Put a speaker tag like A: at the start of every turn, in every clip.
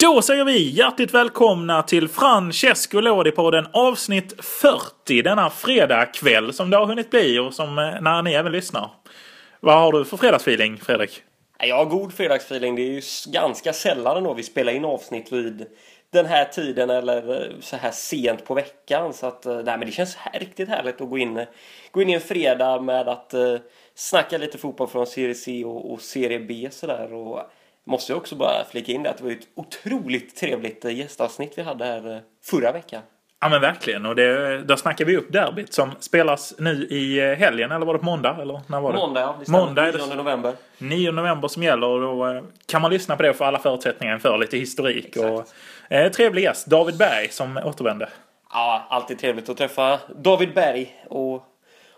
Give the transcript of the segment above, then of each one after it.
A: Då säger vi hjärtligt välkomna till Francesco Lodi-podden avsnitt 40 denna fredagkväll som det har hunnit bli och som eh, när ni även lyssnar. Vad har du för fredagsfeeling Fredrik?
B: Jag har god fredagsfeeling. Det är ju ganska sällan då vi spelar in avsnitt vid den här tiden eller eh, så här sent på veckan. Så att, eh, nej, men det känns här riktigt härligt att gå in, gå in i en fredag med att uh, snacka lite fotboll från Serie C och, och Serie B sådär. Och måste jag också bara flika in det att det var ett otroligt trevligt gästavsnitt vi hade här förra veckan.
A: Ja men verkligen och det, där snackar vi upp derbyt som spelas nu i helgen eller var det på måndag? Eller när var det?
B: Måndag ja, det måndag 9 november.
A: 9 november som gäller och då kan man lyssna på det för alla förutsättningar inför lite historik. Exakt. Och, eh, trevlig gäst, David Berg som återvände.
B: Ja, alltid trevligt att träffa David Berg och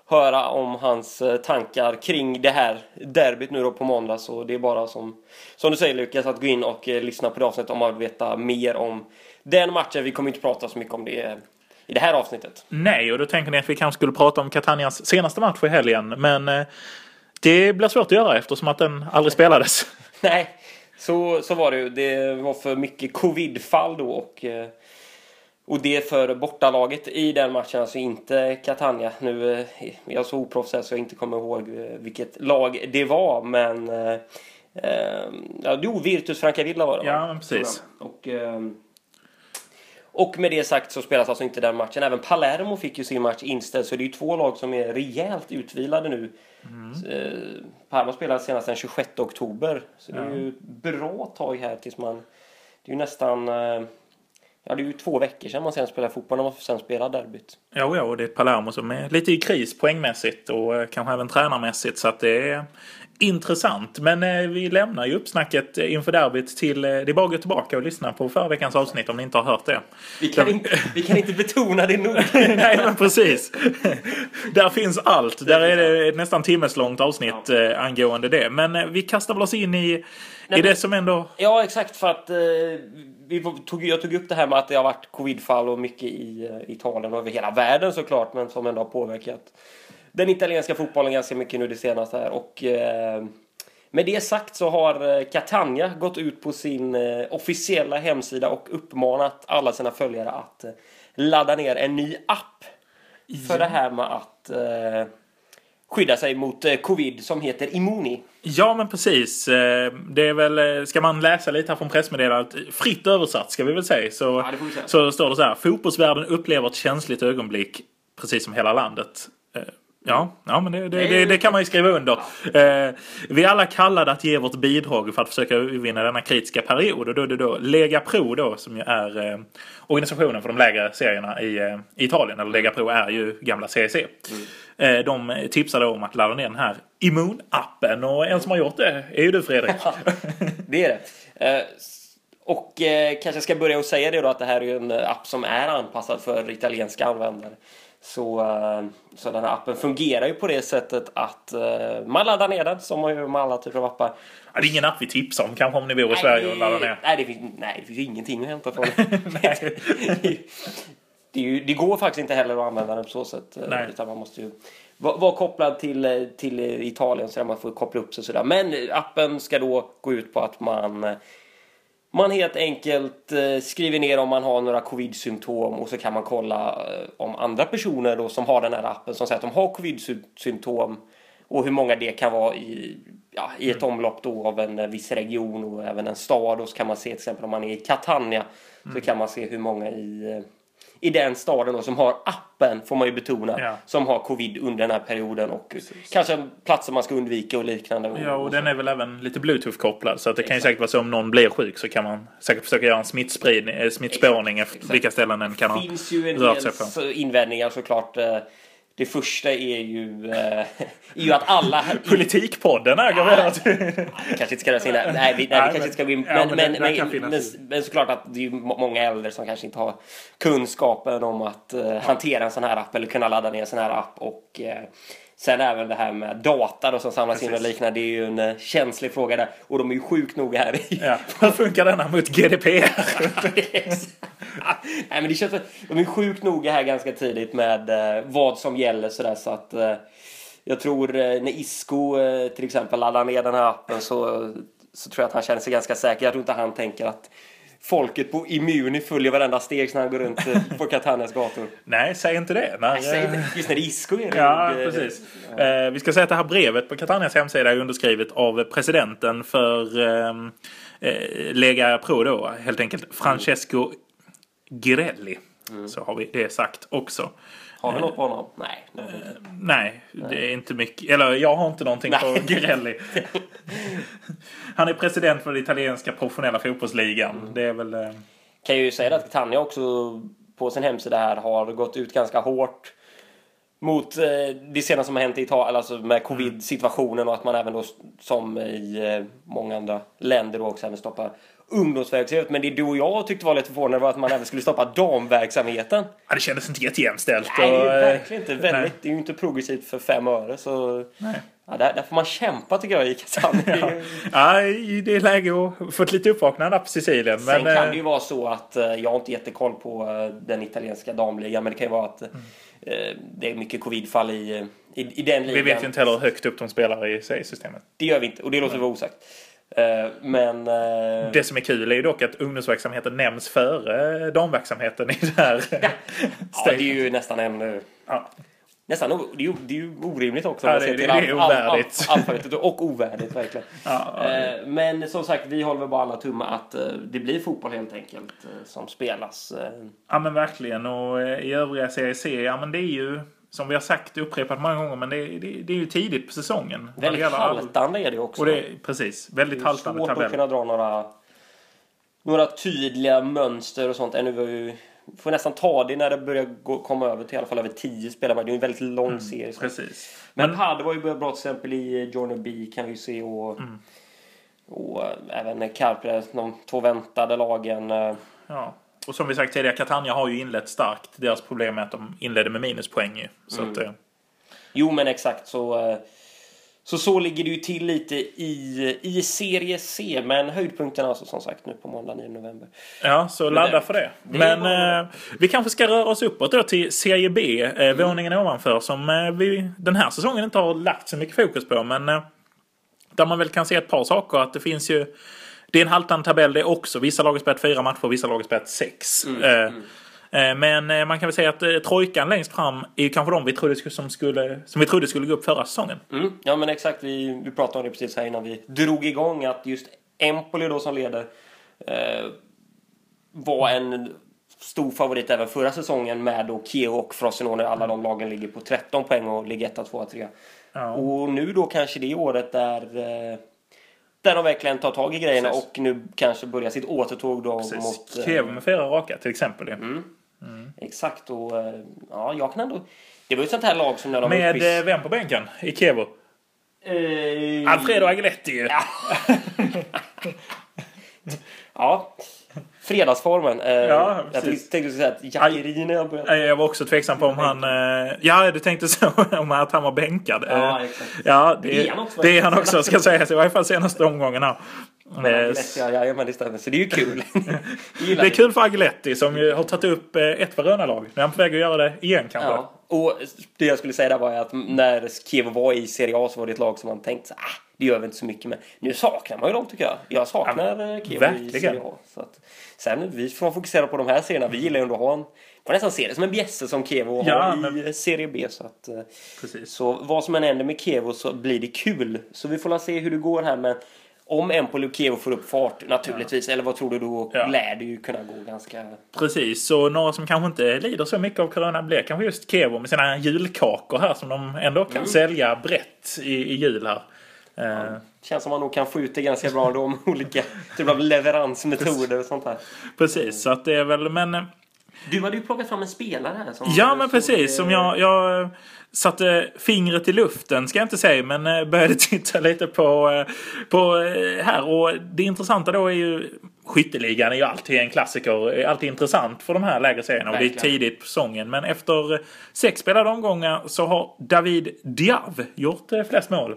B: höra om hans eh, tankar kring det här derbyt nu då på måndag. Så det är bara som, som du säger Lukas att gå in och eh, lyssna på det avsnittet om man vill veta mer om den matchen. Vi kommer inte prata så mycket om det i det här avsnittet.
A: Nej, och då tänker ni att vi kanske skulle prata om Catanias senaste match i helgen. Men eh, det blir svårt att göra eftersom att den aldrig spelades.
B: Nej, så, så var det ju. Det var för mycket covid-fall då och och det för bortalaget i den matchen, alltså inte Catania. Nu är eh, jag så oproffsig så jag inte kommer ihåg eh, vilket lag det var, men... Eh, eh ja, jo, Virtus Francavilla var det
A: Ja, precis.
B: Och, eh, och med det sagt så spelas alltså inte den matchen. Även Palermo fick ju sin match inställd, så det är ju två lag som är rejält utvilade nu. Mm. Eh, Parma spelade senast den 26 oktober, så det är ju bra tag här tills man... Det är ju nästan... Ja, det är ju två veckor sedan man sen spelade fotboll när man sen spelade derbyt.
A: Ja, ja, och det är Palermo som är lite i kris poängmässigt och eh, kanske även tränarmässigt så att det är intressant. Men eh, vi lämnar ju uppsnacket inför derbyt till... Eh, det är bara att gå tillbaka och lyssna på förra veckans avsnitt om ni inte har hört det.
B: Vi kan, Där... inte, vi kan inte betona det nog.
A: Nej, men precis. Där finns allt. Där är det ett nästan timmeslångt avsnitt ja. angående det. Men vi kastar väl oss in i, Nej, i det som ändå...
B: Ja, exakt för att vi tog, jag tog upp det här med att det har varit covidfall och mycket i uh, Italien och över hela världen såklart, men som ändå har påverkat den italienska fotbollen ganska mycket nu det senaste här. Och, uh, med det sagt så har eh, Catania gått ut på sin officiella hemsida och uppmanat alla sina följare att ladda ner en ny app. För det här med att skydda sig mot eh, covid som heter Immuni.
A: Ja, men precis. Eh, det är väl, eh, ska man läsa lite här från pressmeddelandet, fritt översatt ska vi väl säga, så, ja, så står det så här. Fotbollsvärlden upplever ett känsligt ögonblick, precis som hela landet. Ja, ja men det, det, det, det, kan man ju skriva under. Eh, vi alla kallade att ge vårt bidrag för att försöka vinna denna kritiska period. Och då är det då Lega Pro då, som ju är eh, organisationen för de lägre serierna i, eh, Italien. Eller Lega Pro är ju gamla CEC. Mm. Eh, de tipsade om att ladda ner den här Immun-appen. Och en som har gjort det är ju du Fredrik. Ja,
B: det är det. Eh, och eh, kanske ska börja och säga det då att det här är en app som är anpassad för italienska användare. Så, så den här appen fungerar ju på det sättet att man laddar ner den som man gör med alla typer av appar.
A: Ja, det är ingen app vi tipsar om kanske om ni bor i Sverige och laddar ner.
B: Nej det, finns, nej, det finns ingenting att hämta från det. ju, det går faktiskt inte heller att använda den på så sätt. Eh, nej. Utan man måste ju vara, vara kopplad till, till Italien så där man får koppla upp sig sådär. Men appen ska då gå ut på att man man helt enkelt eh, skriver ner om man har några covid-symptom och så kan man kolla eh, om andra personer då som har den här appen som säger att de har covid-symptom och hur många det kan vara i, ja, i ett mm. omlopp då av en eh, viss region och även en stad. Och så kan man se till exempel om man är i Catania mm. så kan man se hur många i i den staden då, som har appen, får man ju betona, ja. som har covid under den här perioden och Precis. kanske platser man ska undvika och liknande.
A: Ja, och, och den är väl även lite bluetooth-kopplad så att det Exakt. kan ju säkert vara så om någon blir sjuk så kan man säkert försöka göra en smittspridning, eh, smittspårning efter vilka ställen den kan ha.
B: Det finns ju en del invändningar såklart eh, det första är ju, äh, är ju att alla...
A: Politikpodden här går ja,
B: kanske inte ska röra in där. Nej, vi, nej, vi kanske inte ska gå in. Men, ja, men, men, men, men, men, såklart att det är många äldre som kanske inte har kunskapen om att uh, hantera en sån här app eller kunna ladda ner en sån här app. Och uh, Sen även det här med data då, som samlas Precis. in och liknande. Det är ju en uh, känslig fråga där. Och de är ju sjukt noga här.
A: Ja. Hur funkar denna mot GDPR?
B: Nej, men det känns, de är sjukt noga här ganska tidigt med uh, vad som gäller sådär så att uh, jag tror när Isco till exempel laddar ner den här appen så, så tror jag att han känner sig ganska säker. Jag tror inte han tänker att folket på Immuni följer varenda steg när han går runt eh, på Catanias gator.
A: Nej, säg inte det.
B: När, Nej, säg inte. Just när det är Isco är det
A: Ja, det, precis. Ja. Eh, vi ska säga att det här brevet på Catanias hemsida är underskrivet av presidenten för ehm, eh, Lega Pro då, helt enkelt Francesco Girelli. Mm. Så har vi det sagt också.
B: Har vi något på honom? Nej.
A: Uh, nej, det är inte mycket. Eller jag har inte någonting nej. på Girelli. Han är president för den italienska professionella fotbollsligan. Mm. Det är väl... Uh...
B: Kan ju säga att Tanja också på sin hemsida här har gått ut ganska hårt mot eh, det senaste som har hänt i Italien, alltså med covid-situationen och att man även då som i eh, många andra länder då också även stoppar ungdomsverksamhet. Men det du och jag tyckte var lite förvånande var att man även skulle stoppa damverksamheten.
A: Ja, det kändes inte jättejämställt.
B: Nej, och, verkligen inte. Väldigt, nej. det är ju inte progressivt för fem öre. Så... Nej. Ja, där, där får man kämpa tycker jag i Kazan.
A: ja. ja, det är läge att få ett lite uppvaknande på Sicilien.
B: Sen men, kan det ju vara så att, eh, jag har inte jättekoll på eh, den italienska damligan, men det kan ju vara att mm. Det är mycket covidfall i, i, i den ligan.
A: Vi vet ju inte heller hur högt upp de spelar i systemet.
B: Det gör vi inte, och det låter vara osagt. Eh, men... Eh,
A: det som är kul är ju dock att ungdomsverksamheten nämns före damverksamheten i det här
B: ja. det är ju nästan en... Ja. Nästan, det är ju, det är ju orimligt också. Ja,
A: det, det, det är ovärdigt.
B: Alfabetet och ovärdigt verkligen. Ja, eh, men som sagt, vi håller väl bara alla tummar att det blir fotboll helt enkelt som spelas.
A: Ja men verkligen och i övriga Serie C, ja men det är ju som vi har sagt upprepat många gånger, men det, det, det är ju tidigt på säsongen.
B: Väldigt haltande är det också.
A: Och det, precis, väldigt haltande
B: tabell. Det är svårt att kunna dra några, några tydliga mönster och sånt. Ännu vi får nästan ta det när det börjar gå, komma över till i alla fall över tio spelare. Det är en väldigt lång mm, serie.
A: Precis.
B: Men, men Padde var ju bra till exempel i Jordan B kan vi se och, mm. och även Carpre, de två väntade lagen. Eh,
A: ja. Och som vi sagt tidigare, Catania har ju inlett starkt. Deras problem är att de inledde med minuspoäng ju. Så mm. att, eh.
B: Jo men exakt så. Så så ligger det ju till lite i, i serie C. Men höjdpunkten alltså som sagt nu på måndag 9 november.
A: Ja, så ladda för det. det men eh, vi kanske ska röra oss uppåt då till serie B. Eh, mm. Våningen ovanför som eh, vi den här säsongen inte har lagt så mycket fokus på. Men eh, där man väl kan se ett par saker. Att det finns ju det är en haltande tabell det också. Vissa lag har spelat fyra matcher, vissa lag har spelat sex. Mm, eh, mm. Eh, men eh, man kan väl säga att eh, trojkan längst fram är kanske de vi trodde som, skulle, som vi trodde skulle gå upp förra säsongen.
B: Mm. Ja men exakt, vi, vi pratade om det precis här innan vi drog igång att just Empoli då som leder eh, var en stor favorit även förra säsongen med då Kiev och Frosinone. Alla de lagen ligger på 13 poäng och ligger 1, 2, 3. Ja. Och nu då kanske det året där eh, där de verkligen tar tag i grejerna Precis. och nu kanske börjar sitt återtåg då
A: Precis. mot... Kiev med fyra raka till exempel.
B: Mm. Mm. Exakt och eh, ja, jag kan ändå... Det var ju ett sånt här lag som när de
A: Med uppis... Eh, vem på bänken i Kievo? Uh... Alfredo Agiletti ju.
B: Ja. ja. Fredagsformen. Eh, ja, jag tänkte säga att Jackerin
A: jag började... Jag var också tveksam på om han... Eh, ja, du tänkte så om att han var bänkad.
B: Ja, exakt.
A: Ja, det, det är han också. Det är han också, ska sägas. I varje fall senaste omgången här.
B: Ja, ja, men det stämmer. Så det är ju kul.
A: det är kul för Agiletti som ju har tagit upp eh, ett Verona-lag. Nu är han på väg att göra det igen kanske. Ja.
B: Och det jag skulle säga där var att när Kiev var i Serie A så var det ett lag som man tänkte så ah, det gör vi inte så mycket med. Nu saknar man ju dem tycker jag. Jag saknar ja, Kiev i Serie A. Så att, sen vi får fokusera på de här serierna. Vi gillar ju ändå att ha en får nästan se det som en bjässe som Kevo ja, har men... i Serie B. Så, att, eh, Precis. så vad som än händer med Kevo så blir det kul. Så vi får se hur det går här. Men om Empoli och Kevo får upp fart naturligtvis. Ja. Eller vad tror du då? Ja. Lär det ju kunna gå ganska...
A: Precis, så några som kanske inte lider så mycket av corona blir kanske just Kevo med sina julkakor här som de ändå kan mm. sälja brett i, i jul här.
B: Ja. Eh. Känns som man nog kan få ut det ganska bra då om olika typ av leveransmetoder och sånt här.
A: Precis, så att det är väl men... Eh,
B: du hade ju plockat fram en spelare här.
A: Som ja, men precis. Som jag, jag satte fingret i luften, ska jag inte säga, men eh, började titta lite på, på här. Och det intressanta då är ju Skytteligan är ju alltid en klassiker, alltid intressant för de här lägre serierna. Och det är tidigt på säsongen. Men efter sex spelade omgångar så har David Diav gjort flest mål.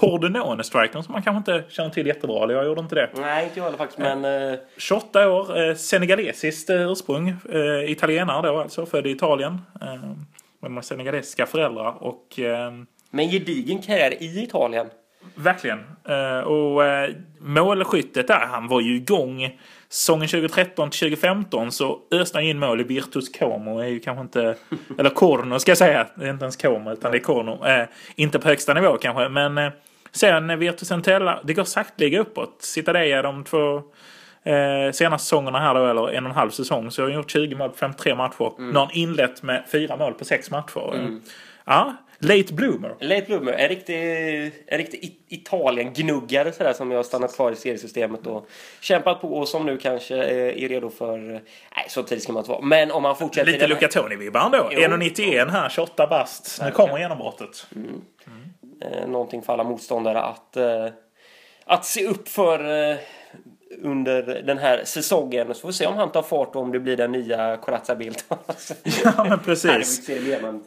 A: Pordenone-strikern som man kanske inte känner till jättebra. Eller jag gjorde inte det.
B: Nej, inte jag heller faktiskt. Men... Uh...
A: 28 år, eh, senegalesiskt eh, ursprung. Eh, italienare då alltså, född i Italien. Eh, med senegalesiska föräldrar och... Eh,
B: men gedigen karriär i Italien.
A: Verkligen. Och uh, målskyttet där, han var ju igång säsongen 2013 till 2015 så öste han in mål i Virtus Como. är ju kanske inte, eller Corno ska jag säga. Det är inte ens Como utan det är Corno. Uh, inte på högsta nivå kanske men sen Virtus Entella, det går sakteliga uppåt. Citadella de två eh, senaste säsongerna här då, eller en och en halv säsong, så har han gjort 20 mål på 53 matcher. Mm. Nu har han inlett med fyra mål på sex matcher. Mm. Ja, late bloomer.
B: Late bloomer. En riktig, en riktig Italien-gnuggare sådär som har stannat kvar i seriesystemet och kämpat på och som nu kanske är redo för... Nej, så tidigt ska man inte vara. Men om han fortsätter...
A: Lite Luca Toni-vibbar ändå. 1,91 här, 28 bast. Nu kommer genombrottet. Mm.
B: Mm. Eh, någonting för alla motståndare att, eh, att se upp för. Eh, under den här säsongen. Så får vi se om han tar fart och om det blir den nya Corazza Bildt.
A: ja, men precis.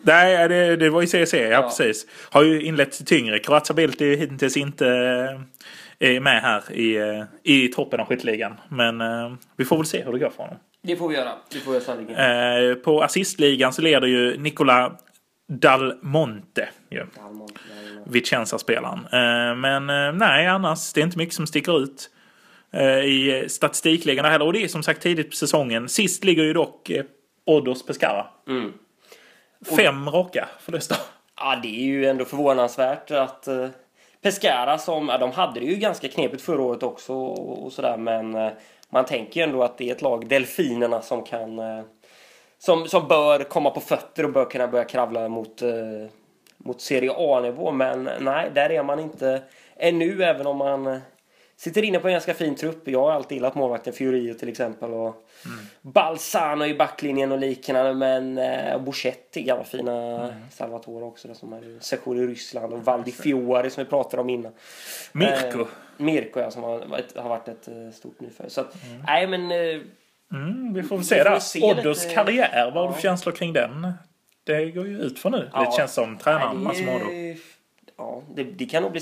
A: Nej, det, det var ju CC, ja, ja, precis. Har ju inlett tyngre. Corazza Bildt är ju hittills inte är med här i, i toppen av skytteligan. Men eh, vi får väl se hur det går för honom.
B: Det får vi göra. Det får vi göra
A: eh, på assistligan så leder ju Nicola Dalmonte. Ja. Dalmonte Vicenza-spelaren. Eh, men eh, nej, annars det är inte mycket som sticker ut. Eh, i statistikligan heller. Och det är som sagt tidigt på säsongen. Sist ligger ju dock eh, Oddos Pescara. Mm. Fem raka förluster.
B: Ja, det är ju ändå förvånansvärt att eh, Pescara som, ja, de hade det ju ganska knepigt förra året också och, och sådär men man tänker ju ändå att det är ett lag, Delfinerna, som kan som, som bör komma på fötter och bör kunna börja kravla mot, mot Serie A-nivå men nej, där är man inte ännu även om man Sitter inne på en ganska fin trupp. Jag har alltid gillat målvakten Fiorio till exempel. Och mm. Balsano i backlinjen och liknande. Men eh, Boschetti, gamla fina mm. Salvatore också. Där, som är sektion i Ryssland. Och Valdi Fiore som vi pratade om innan.
A: Mirko. Eh,
B: Mirko ja, som har, har varit ett eh, stort nyförvärv. Så att, mm. nej men... Eh,
A: mm, vi får väl se där. Oddos karriär, vad har ja. du för känslor kring den? Det går ju ut för nu. Ja. Det känns som tränaren Masimodo.
B: Ja, det, det, kan nog bli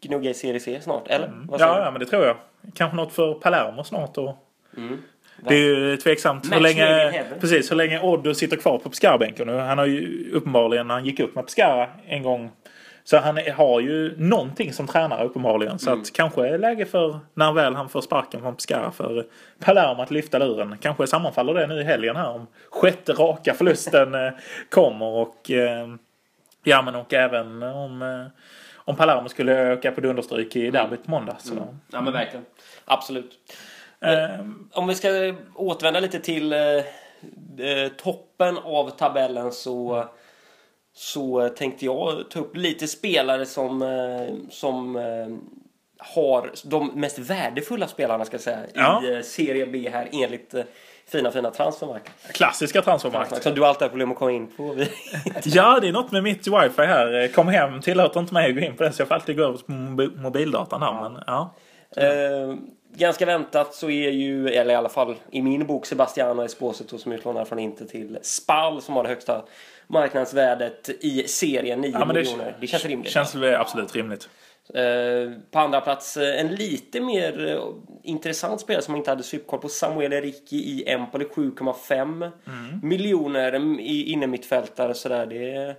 B: gnugga i Serie C snart, eller?
A: Mm. Ja, ja, men det tror jag. Kanske något för Palermo snart. Och... Mm. Det är ju tveksamt hur länge, precis, hur länge Oddo sitter kvar på Pescara-bänken. Han har ju uppenbarligen, när han gick upp med Pescara en gång så han har ju någonting som tränare uppenbarligen. Så mm. att kanske är läge för när väl han får sparken från Pescara för Palermo att lyfta luren. Kanske sammanfaller det nu i helgen här om sjätte raka förlusten eh, kommer och eh, Ja, men och även om, eh, om Palermo skulle öka på dunderstryk i derbyt på måndag. Så. Mm.
B: Ja, men verkligen. Absolut. Uh, om vi ska återvända lite till uh, toppen av tabellen så, så tänkte jag ta upp lite spelare som, som har de mest värdefulla spelarna ska säga, ja. i Serie B här enligt fina, fina transfermark.
A: Klassiska transfermark.
B: Som du alltid har problem att komma in på.
A: ja, det är något med mitt wifi här. Kom hem tillåter inte mig att gå in på det så jag får alltid gå över på mobildatan här. Ja. Men, ja.
B: Eh, ganska väntat så är ju, eller i alla fall i min bok, Sebastiano Esposito som utlånad från Inter till Spal som har det högsta marknadsvärdet i serien, 9 ja, miljoner. Det, det känns rimligt.
A: Känns ja. absolut rimligt.
B: Eh, på andra plats eh, en lite mer eh, intressant spelare som man inte hade superkoll på. Samuel Ericki i Empoli 7,5 mm. miljoner i innermittfältare. Sådär. Det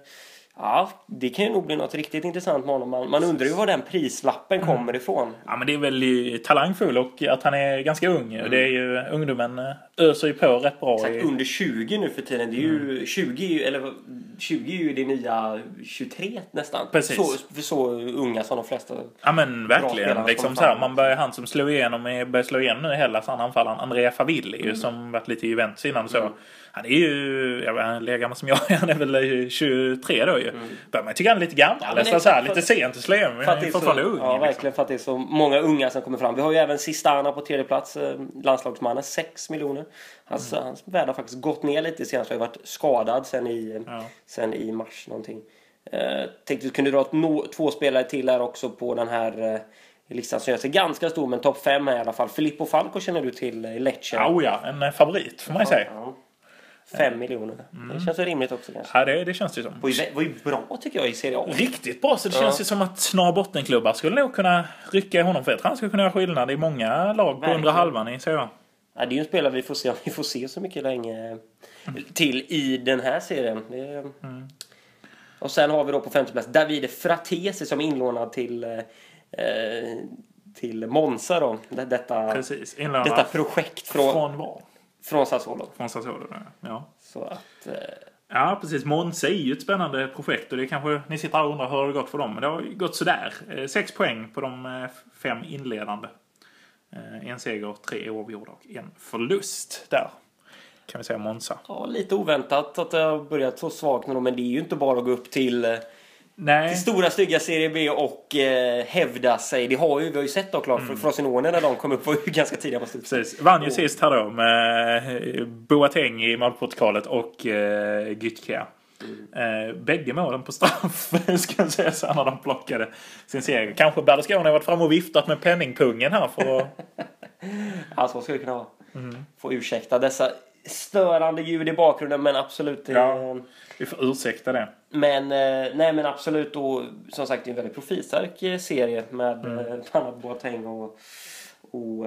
B: Ja, det kan ju nog bli något riktigt intressant med honom. Man, man undrar ju var den prislappen mm. kommer ifrån.
A: Ja, men det är väl talangfull och att han är ganska ung. Mm. Det är ju, ungdomen öser ju på rätt bra.
B: Exakt, under 20 nu för tiden. Det är ju, mm. 20, eller 20 är ju det nya 23 nästan.
A: Precis. Så,
B: för så unga som de flesta.
A: Ja men verkligen. Liksom så här, man börjar, han som slog igenom, börjar slå igenom nu i Hellas, han anfallaren Andrea Favilli mm. som varit lite i Juventus innan så. Mm. Han är ju, jag vet, han är lika gammal som jag Han är väl 23 då ju. Mm. Börjar man tycka han är lite gammal. Ja, nästan så här, lite sent att slå igenom.
B: Det är fortfarande ung. Ja, liksom. verkligen. För att det är så många unga som kommer fram. Vi har ju även Sistana på tredje plats. Eh, landslagsmannen. 6 miljoner. Hans, mm. hans värde har faktiskt gått ner lite senast. Han har varit skadad sen i, ja. sen i mars någonting. Eh, tänkte vi kunde dra no, två spelare till här också på den här eh, listan som gör sig ganska stor. Men topp 5 är i alla fall. Filippo Falco känner du till i Lecce.
A: Oh ja, en eh, favorit får man ju säga. Ja.
B: Fem miljoner. Mm. Det känns ju rimligt också kanske.
A: Ja, det, det känns det som.
B: Det var ju bra tycker jag i Serie A.
A: Riktigt bra. Så det ja. känns ju som att några bottenklubbar skulle nog kunna rycka i honom. För jag tror han skulle kunna göra skillnad i många lag på undre halvan i Serie A.
B: Ja, det är ju en spelare vi får se, vi får se så mycket länge till i den här serien. Det... Mm. Och sen har vi då på femte plats Davide Fratesi som är inlånad till, eh, till Monza då. Detta,
A: Precis.
B: detta projekt från,
A: från var?
B: Från Sassuolo.
A: Från Sassuolo, ja.
B: Så att... Eh...
A: Ja, precis. Monza är ju ett spännande projekt och det kanske ni sitter och undrar hur det har gått för dem. Men det har gått sådär. Eh, sex poäng på de eh, fem inledande. Eh, en seger, tre oavgjorda och en förlust där. Kan vi säga Monza.
B: Ja, lite oväntat att det har börjat så svagt med dem. Men det är ju inte bara att gå upp till Nej. till stora stygga Serie B och eh, hävda sig. Det har ju, vi har ju sett då klart, mm. Frosinone när de kom upp var ju ganska tidiga på slutet.
A: Precis. Vann ju och. sist här då med Boateng i målprotokollet och eh, Gytke. Eh, bägge målen på straff ska jag säga så när de plockade sin seger. Kanske Berlusconi har varit framme och viftat med penningpungen här för att...
B: ja, så skulle det kunna vara. Mm. Får ursäkta dessa störande ljud i bakgrunden men absolut.
A: Ja, vi får ursäkta det.
B: Men, eh, nej men absolut och som sagt det är en väldigt profilstark eh, serie med mm. eh, Boateng och, och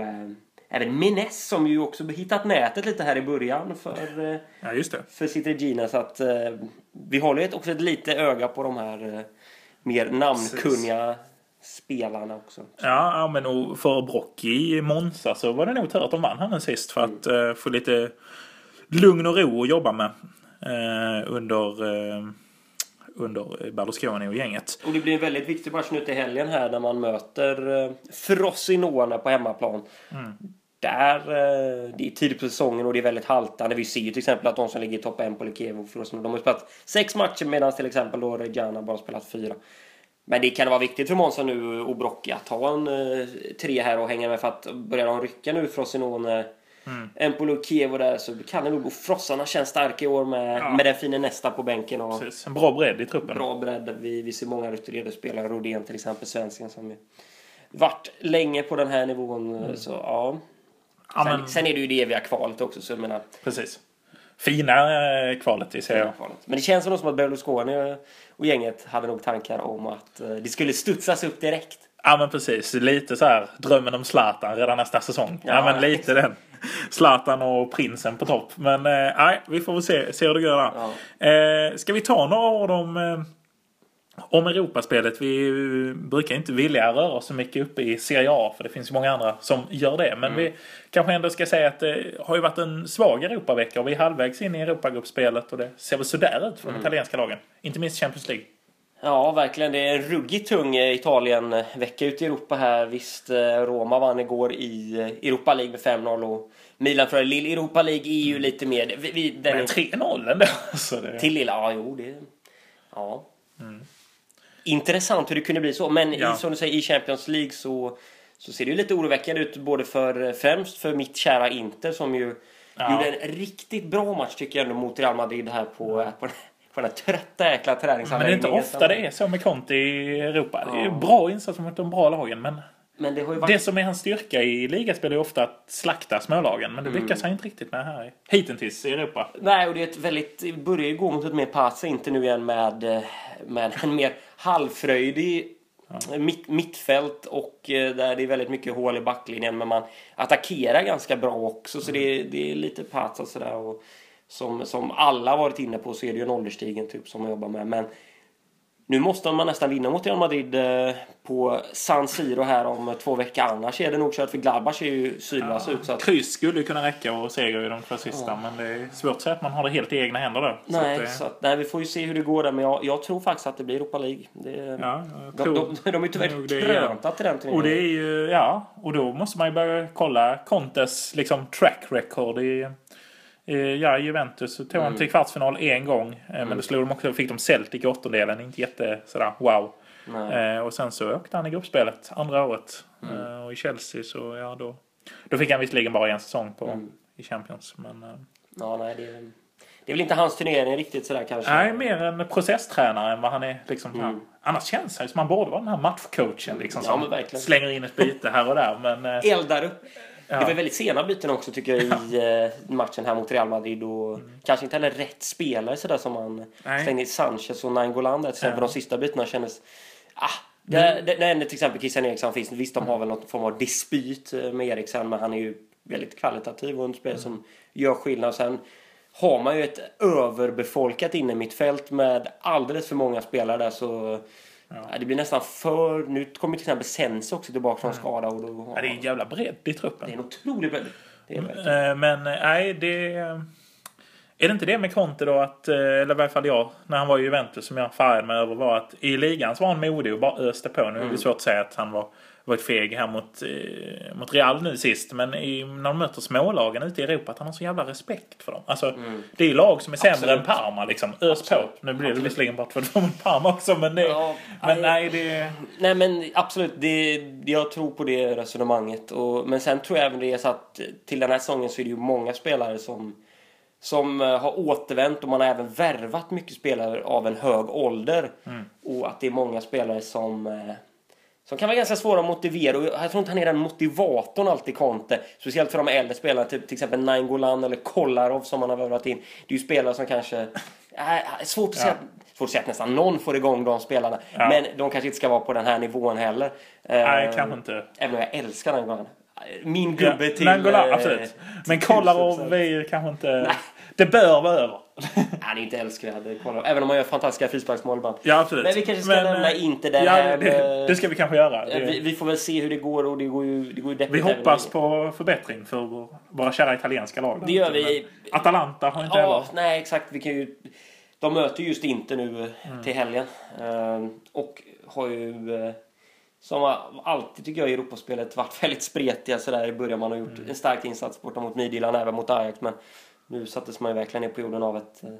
B: även Mines som ju också hittat nätet lite här i början för,
A: ja, just det.
B: för sitt Regina. Så att äh, vi håller ett, också ett lite öga på de här äh, mer namnkunniga Precis. spelarna också.
A: Ja, ja men och för Brock i Monza så var det nog tur att de vann här nu sist för att mm. få lite lugn och ro att jobba med eh, under, eh, under Berlusconi och gänget.
B: Och det blir en väldigt viktig match nu till helgen här när man möter eh, Frosinone på hemmaplan. Mm. Där, eh, det är tidigt på säsongen och det är väldigt haltande. Vi ser ju till exempel att de som ligger i topp 1 på Likevo de har spelat sex matcher medan till exempel då Reggiana bara spelat fyra. Men det kan vara viktigt för Månsson nu och Brocchi att ha en eh, tre här och hänga med för att börjar de rycka nu Frosinone Mm. Empolo Kiev och där så kan det nog gå. Frossarna känns starka i år med, ja. med den fina nästa på bänken. Och
A: Precis. En bra bredd i truppen.
B: Bra bredd. Vi, vi ser många rutinerade spelare. Rodén till exempel, svensken som varit länge på den här nivån. Mm. Så ja. Sen, ja, men... sen, är det ju det eviga kvalet också. Så jag menar,
A: Precis. Fina eh, kvalet i ser
B: Men det känns som att Berlusconi och gänget hade nog tankar om att eh, det skulle studsas upp direkt.
A: Ja men precis. Lite så här drömmen om Zlatan redan nästa säsong. Ja, ja men lite den. Zlatan och prinsen på topp. Men eh, nej, vi får väl se, se hur det går där. Ja. Eh, ska vi ta några om, eh, om Europaspelet? Vi brukar inte vilja röra så mycket uppe i Serie A för det finns ju många andra som gör det. Men mm. vi kanske ändå ska säga att det har ju varit en svag Europavecka och vi är halvvägs in i Europagruppspelet och det ser väl sådär ut för mm. de italienska lagen. Inte minst Champions League.
B: Ja, verkligen. Det är en ruggigt tung eh, Italien-vecka ute i Europa här. Visst, eh, Roma vann igår i eh, Europa League med 5-0 och Milan för Lill Europa League är ju lite mer...
A: Vi, vi, den Men 3-0 ändå.
B: Så det... Till Lilla, ja jo det... Ja. Mm. Intressant hur det kunde bli så. Men ja. i, som du säger, i Champions League så, så ser det ju lite oroväckande ut. Både för, främst för mitt kära Inter som ju ja. gjorde en riktigt bra match tycker jag ändå mot Real Madrid här på, på på den här trötta jäkla träningsanläggningen.
A: Men det är inte ofta det är så med Conte i Europa. Ja. Det är bra insatser mot de bra lagen men... Men det, har ju varit... det som är hans styrka i ligaspel är ofta att slakta smålagen. Men det mm. lyckas han inte riktigt med här hittills i Europa.
B: Nej, och det är ett väldigt... börjar ju gå mot ett mer pass, inte nu igen med, med en mer halvfröjdig ja. mitt, mittfält och eh, där det är väldigt mycket hål i backlinjen. Men man attackerar ganska bra också, så mm. det, det är lite pass och sådär. Och, som, som alla varit inne på så är det ju en ålderstigen typ som man jobbar med. Men nu måste man nästan vinna mot Real Madrid eh, på San Siro här om två veckor. Annars är det nog kört för Gladbach är ju sylvass ja, ut. Så
A: att... Kryss skulle ju kunna räcka och seger i de två sista. Ja. Men det är svårt att säga att man har det helt i egna händer då.
B: Nej, så att, så att, nej vi får ju se hur det går där. Men jag, jag tror faktiskt att det blir Europa League. Det, ja, de, de, de är tyvärr krönta till den
A: turneringen. Och det är ju, ja. Och då måste man ju börja kolla Contes liksom track record i Ja, Juventus tog mm. han till kvartsfinal en gång. Mm. Men då slog de också, fick de Celtic i åttondelen. Inte jätte sådär wow. Eh, och sen så åkte han i gruppspelet andra året. Mm. Eh, och i Chelsea så ja då. Då fick han visserligen bara en säsong på, mm. i Champions. Men, eh.
B: ja, nej, det, är, det är väl inte hans turnering riktigt sådär kanske.
A: Nej, mer en processtränare än vad han är. Liksom, mm. Annars känns han som han borde vara den här matchcoachen. Liksom, ja, som slänger in ett byte här och där. Men, eh,
B: Eldar upp Ja. Det var väldigt sena byten också tycker jag i eh, matchen här mot Real Madrid och mm. kanske inte heller rätt spelare sådär som man slängde in Sanchez och Nainggolan där till exempel. Ja. De sista bytena kändes... Ah, mm. det, till exempel Christian Eriksson finns. Visst de har väl någon form av dispyt eh, med Eriksson men han är ju väldigt kvalitativ och en spelare mm. som gör skillnad. Sen har man ju ett överbefolkat innermittfält med alldeles för många spelare där så Ja. Det blir nästan för... Nu kommer till exempel Sense också tillbaka från mm. skada. Och då,
A: ja, det är en jävla bredd i truppen.
B: Det är en otrolig bredd.
A: Eh, men nej, det... Är det inte det med Conte då att, eh, eller i varje fall jag, när han var i Juventus som jag färgade mig över var att i ligan så var han modig och bara öste på. Nu är det mm. svårt att säga att han var varit feg här mot, eh, mot Real nu sist. Men i, när de möter smålagen ute i Europa, att han har så jävla respekt för dem. Alltså, mm. Det är ju lag som är sämre Absolut. än Parma liksom. Ös på. Nu blir det visserligen bara 2 mot Parma också, men, det, ja, men nej, det...
B: Nej, men absolut. Det, jag tror på det resonemanget. Och, men sen tror jag även det är så att till den här säsongen så är det ju många spelare som som eh, har återvänt och man har även värvat mycket spelare av en hög ålder. Mm. Och att det är många spelare som eh, som kan vara ganska svåra att motivera. Och jag tror inte han är den motivatorn alltid, Conte. Speciellt för de äldre spelarna, typ, till exempel Nainggolan eller Kolarov som man har värvat in. Det är ju spelare som kanske... Äh, svårt att säga svårt att säga att nästan någon får igång de spelarna. Ja. Men de kanske inte ska vara på den här nivån heller.
A: Nej, uh, kanske inte.
B: Även om jag älskar Nainggolan. Min gubbe ja, till...
A: Nainggolan, absolut. Men Kolarov är ju kanske inte... Nej. Det bör vara över.
B: Han är inte älskvärd. Även om han gör fantastiska frisparksmål ibland.
A: Ja, absolut.
B: Men vi kanske ska Men, lämna eh, inte det ja, här.
A: Det, det, ska vi kanske göra.
B: Vi, vi, får väl se hur det går och det går ju, det går ju
A: Vi hoppas på förbättring för våra kära italienska lag.
B: Det gör vi.
A: Atalanta har inte ja, heller.
B: Nej, exakt. Vi kan ju... De möter just inte nu mm. till helgen. Ehm, och har ju eh, som alltid tycker jag i Europaspelet varit väldigt spretiga sådär i början. Man har gjort mm. en stark insats borta mot Midtjylland, även mot Ajax. Men nu sattes man ju verkligen ner på jorden av ett eh,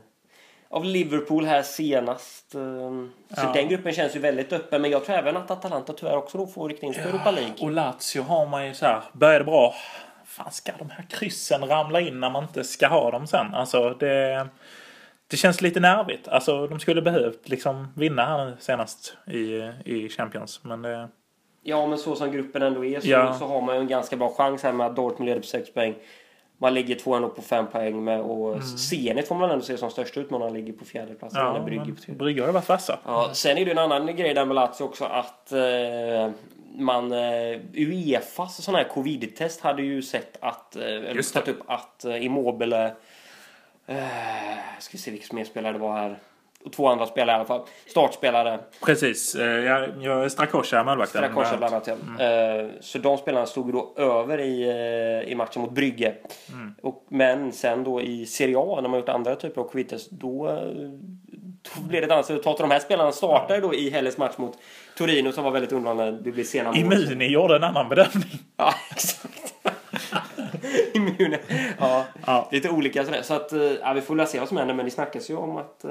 B: av Liverpool här senast. Ehm, så ja. den gruppen känns ju väldigt öppen. Men jag tror även att Atalanta tyvärr också då får rikta in sig på ja, Europa League.
A: Och Lazio har man ju så här, började bra. Fan, ska de här kryssen ramla in när man inte ska ha dem sen? Alltså det... Det känns lite nervigt. Alltså de skulle behövt liksom vinna här senast i, i Champions. Men det...
B: Ja, men så som gruppen ändå är så, ja. så har man ju en ganska bra chans här med att Dortmund leder på 6 poäng. Man ligger två ändå på fem poäng med och mm. Zenit får man ändå se som största utmanare ligger på fjärde plats.
A: Ja, Brygge har ju varit vassa.
B: Ja, sen är det en annan grej där med Lazio också att eh, man eh, Uefas sån här covid-test hade ju sett att eh, eller upp att eh, Immobile eh, ska vi se vilka mer spelare det var här och två andra spelare i alla fall. Startspelare.
A: Precis. Eh, jag, jag, Strakosha målvakten.
B: Strakosha bland annat ja. Mm. Eh, så de spelarna stod då över i, eh, i matchen mot Brygge. Mm. Och, men sen då i Serie A när man gjort andra typer av quitters då, då blev det ett annat resultat. De här spelarna startade då i helgens match mot Torino som var väldigt undrande. Det blev sena
A: mål. Immuni gjorde en annan bedömning.
B: Ja, exakt. Immune. Ja, ja, lite olika sådär. Så att, ja, vi får väl se vad som händer. Men det snackas ju om att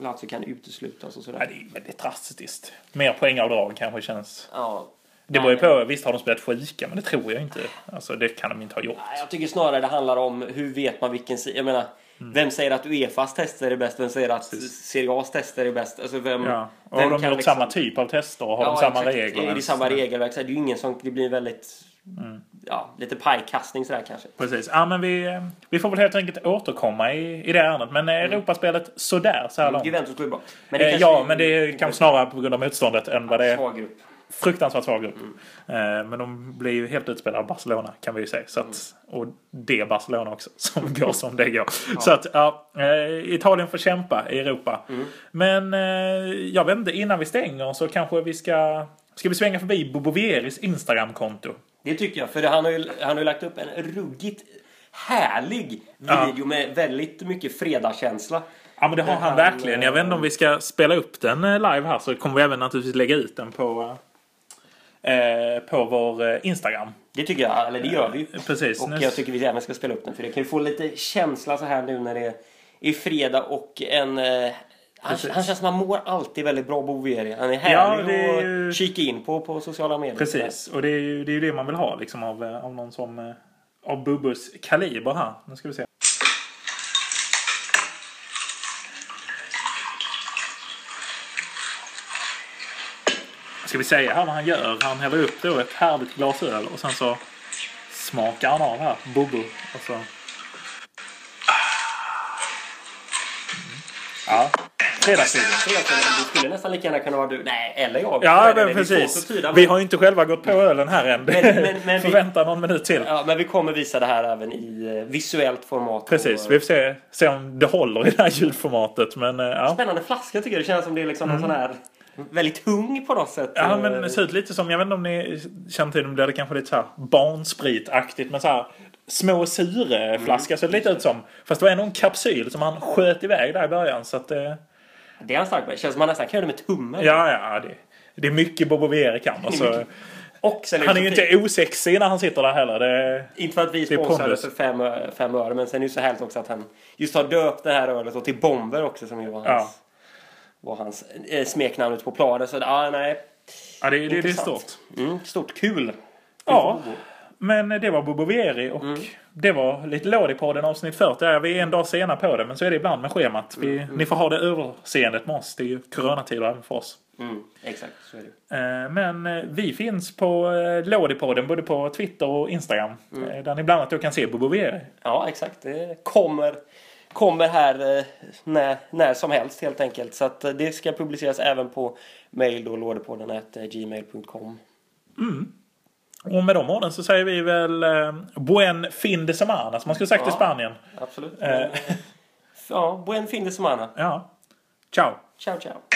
B: Lazio kan uteslutas och sådär.
A: Ja, det är väldigt drastiskt. Mer poängavdrag kanske känns... Ja. Det var ju på, visst har de spelat sjuka, men det tror jag inte. Alltså det kan de inte ha gjort.
B: Jag tycker snarare det handlar om hur vet man vilken sida. Jag menar, mm. vem säger att Uefas tester är bäst? Vem säger att Serie A's tester är bäst? Alltså vem,
A: ja. Och vem de har gjort liksom... samma typ av tester och har ja, de samma exakt. regler.
B: Det är samma regelverk. Det är ju ingen som... Det blir väldigt Mm. Ja, lite pajkastning sådär kanske.
A: Precis. Ja, men vi, vi får väl helt enkelt återkomma i, i det ärendet. Men mm. Europaspelet sådär så här långt.
B: Juventus går bra.
A: Men eh, ja, men det är kanske snarare på grund av motståndet än vad det är. Svag grupp. Fruktansvärt svag grupp. Mm. Eh, men de blir ju helt utspelade av Barcelona kan vi ju säga. Så att, mm. och det Barcelona också som går som det går. ja. Så att ja, eh, Italien får kämpa i Europa. Mm. Men eh, jag vet inte, innan vi stänger så kanske vi ska Ska vi svänga förbi Bobo Vieris Instagramkonto?
B: Det tycker jag, för han har ju, han har ju lagt upp en ruggigt härlig video ja. med väldigt mycket fredagskänsla.
A: Ja men det har han, han verkligen. Jag vet inte om vi ska spela upp den eh, live här så kommer vi även naturligtvis lägga ut den på, eh, på vår eh, Instagram.
B: Det tycker jag, eller det gör vi ju.
A: Precis.
B: Och jag tycker vi även ska spela upp den för det kan ju få lite känsla så här nu när det är fredag och en eh, han, han, känns som han mår alltid väldigt bra Boveri. Han är härlig ja, är... att kika in på på sociala medier.
A: Precis, och det är ju det, är det man vill ha liksom av, eh, av någon som eh, av Bubbus kaliber här. Nu ska vi se. Ska vi säga här vad han gör? Han häller upp då ett härligt glas öl och sen så smakar han av här, Bubbo. Och så... Mm. Ja. Fredagsstudion.
B: Det skulle nästan lika gärna kunna vara du. Nej, eller jag.
A: Ja, men precis. Tyda, men... Vi har ju inte själva gått på ölen här än. Men, men, men Förvänta vi... någon minut till.
B: Ja, men vi kommer visa det här även i eh, visuellt format.
A: Precis. Och... Vi får se, se om det håller i det här ljudformatet. Men, eh, ja.
B: Spännande flaska tycker jag. Det känns som det är liksom mm. en sån här väldigt tung på något sätt.
A: Ja, men det ser ut lite som, jag vet inte om ni känner till det, blir det kanske lite så här barnspritaktigt. Men så här små syreflaska mm. så det lite ut som. Fast det var ändå en kapsyl som han sköt iväg där i början. Så att, eh...
B: Det är han stark med. känns som man nästan kan göra det med tummen.
A: Ja, ja. Det, det är mycket Bobo Vieri kan. Alltså. Och han är ju inte osexig när han sitter där heller. Det,
B: inte för att vi sponsrade för fem, fem öre. Men sen är det ju så härligt också att han just har döpt det här ölet till Bomber också som ju var hans, ja. var hans eh, smeknamnet på planen. Så ja, nej.
A: Ja, det, det, det är stort.
B: Mm, stort. Kul.
A: Ja. Men det var Bobo Vieri och mm. Det var lite Lådipodden avsnitt 40. Vi är en dag sena på det men så är det ibland med schemat. Vi, mm. Ni får ha det överseendet med oss. Det är ju coronatider även för oss.
B: Mm, exakt, så är
A: det. Eh, men eh, vi finns på eh, Lådipodden både på Twitter och Instagram. Mm. Där ni bland annat kan se Bobo Vieri.
B: Ja, exakt. Det kommer, kommer här när, när som helst helt enkelt. Så det ska publiceras även på mail då, lådipodden gmail.com.
A: Mm. Och med de orden så säger vi väl eh, Buen fin de semana som man skulle sagt ja, i Spanien.
B: Absolut. Eh. ja, buen fin de semana.
A: Ja. Ciao.
B: Ciao, ciao.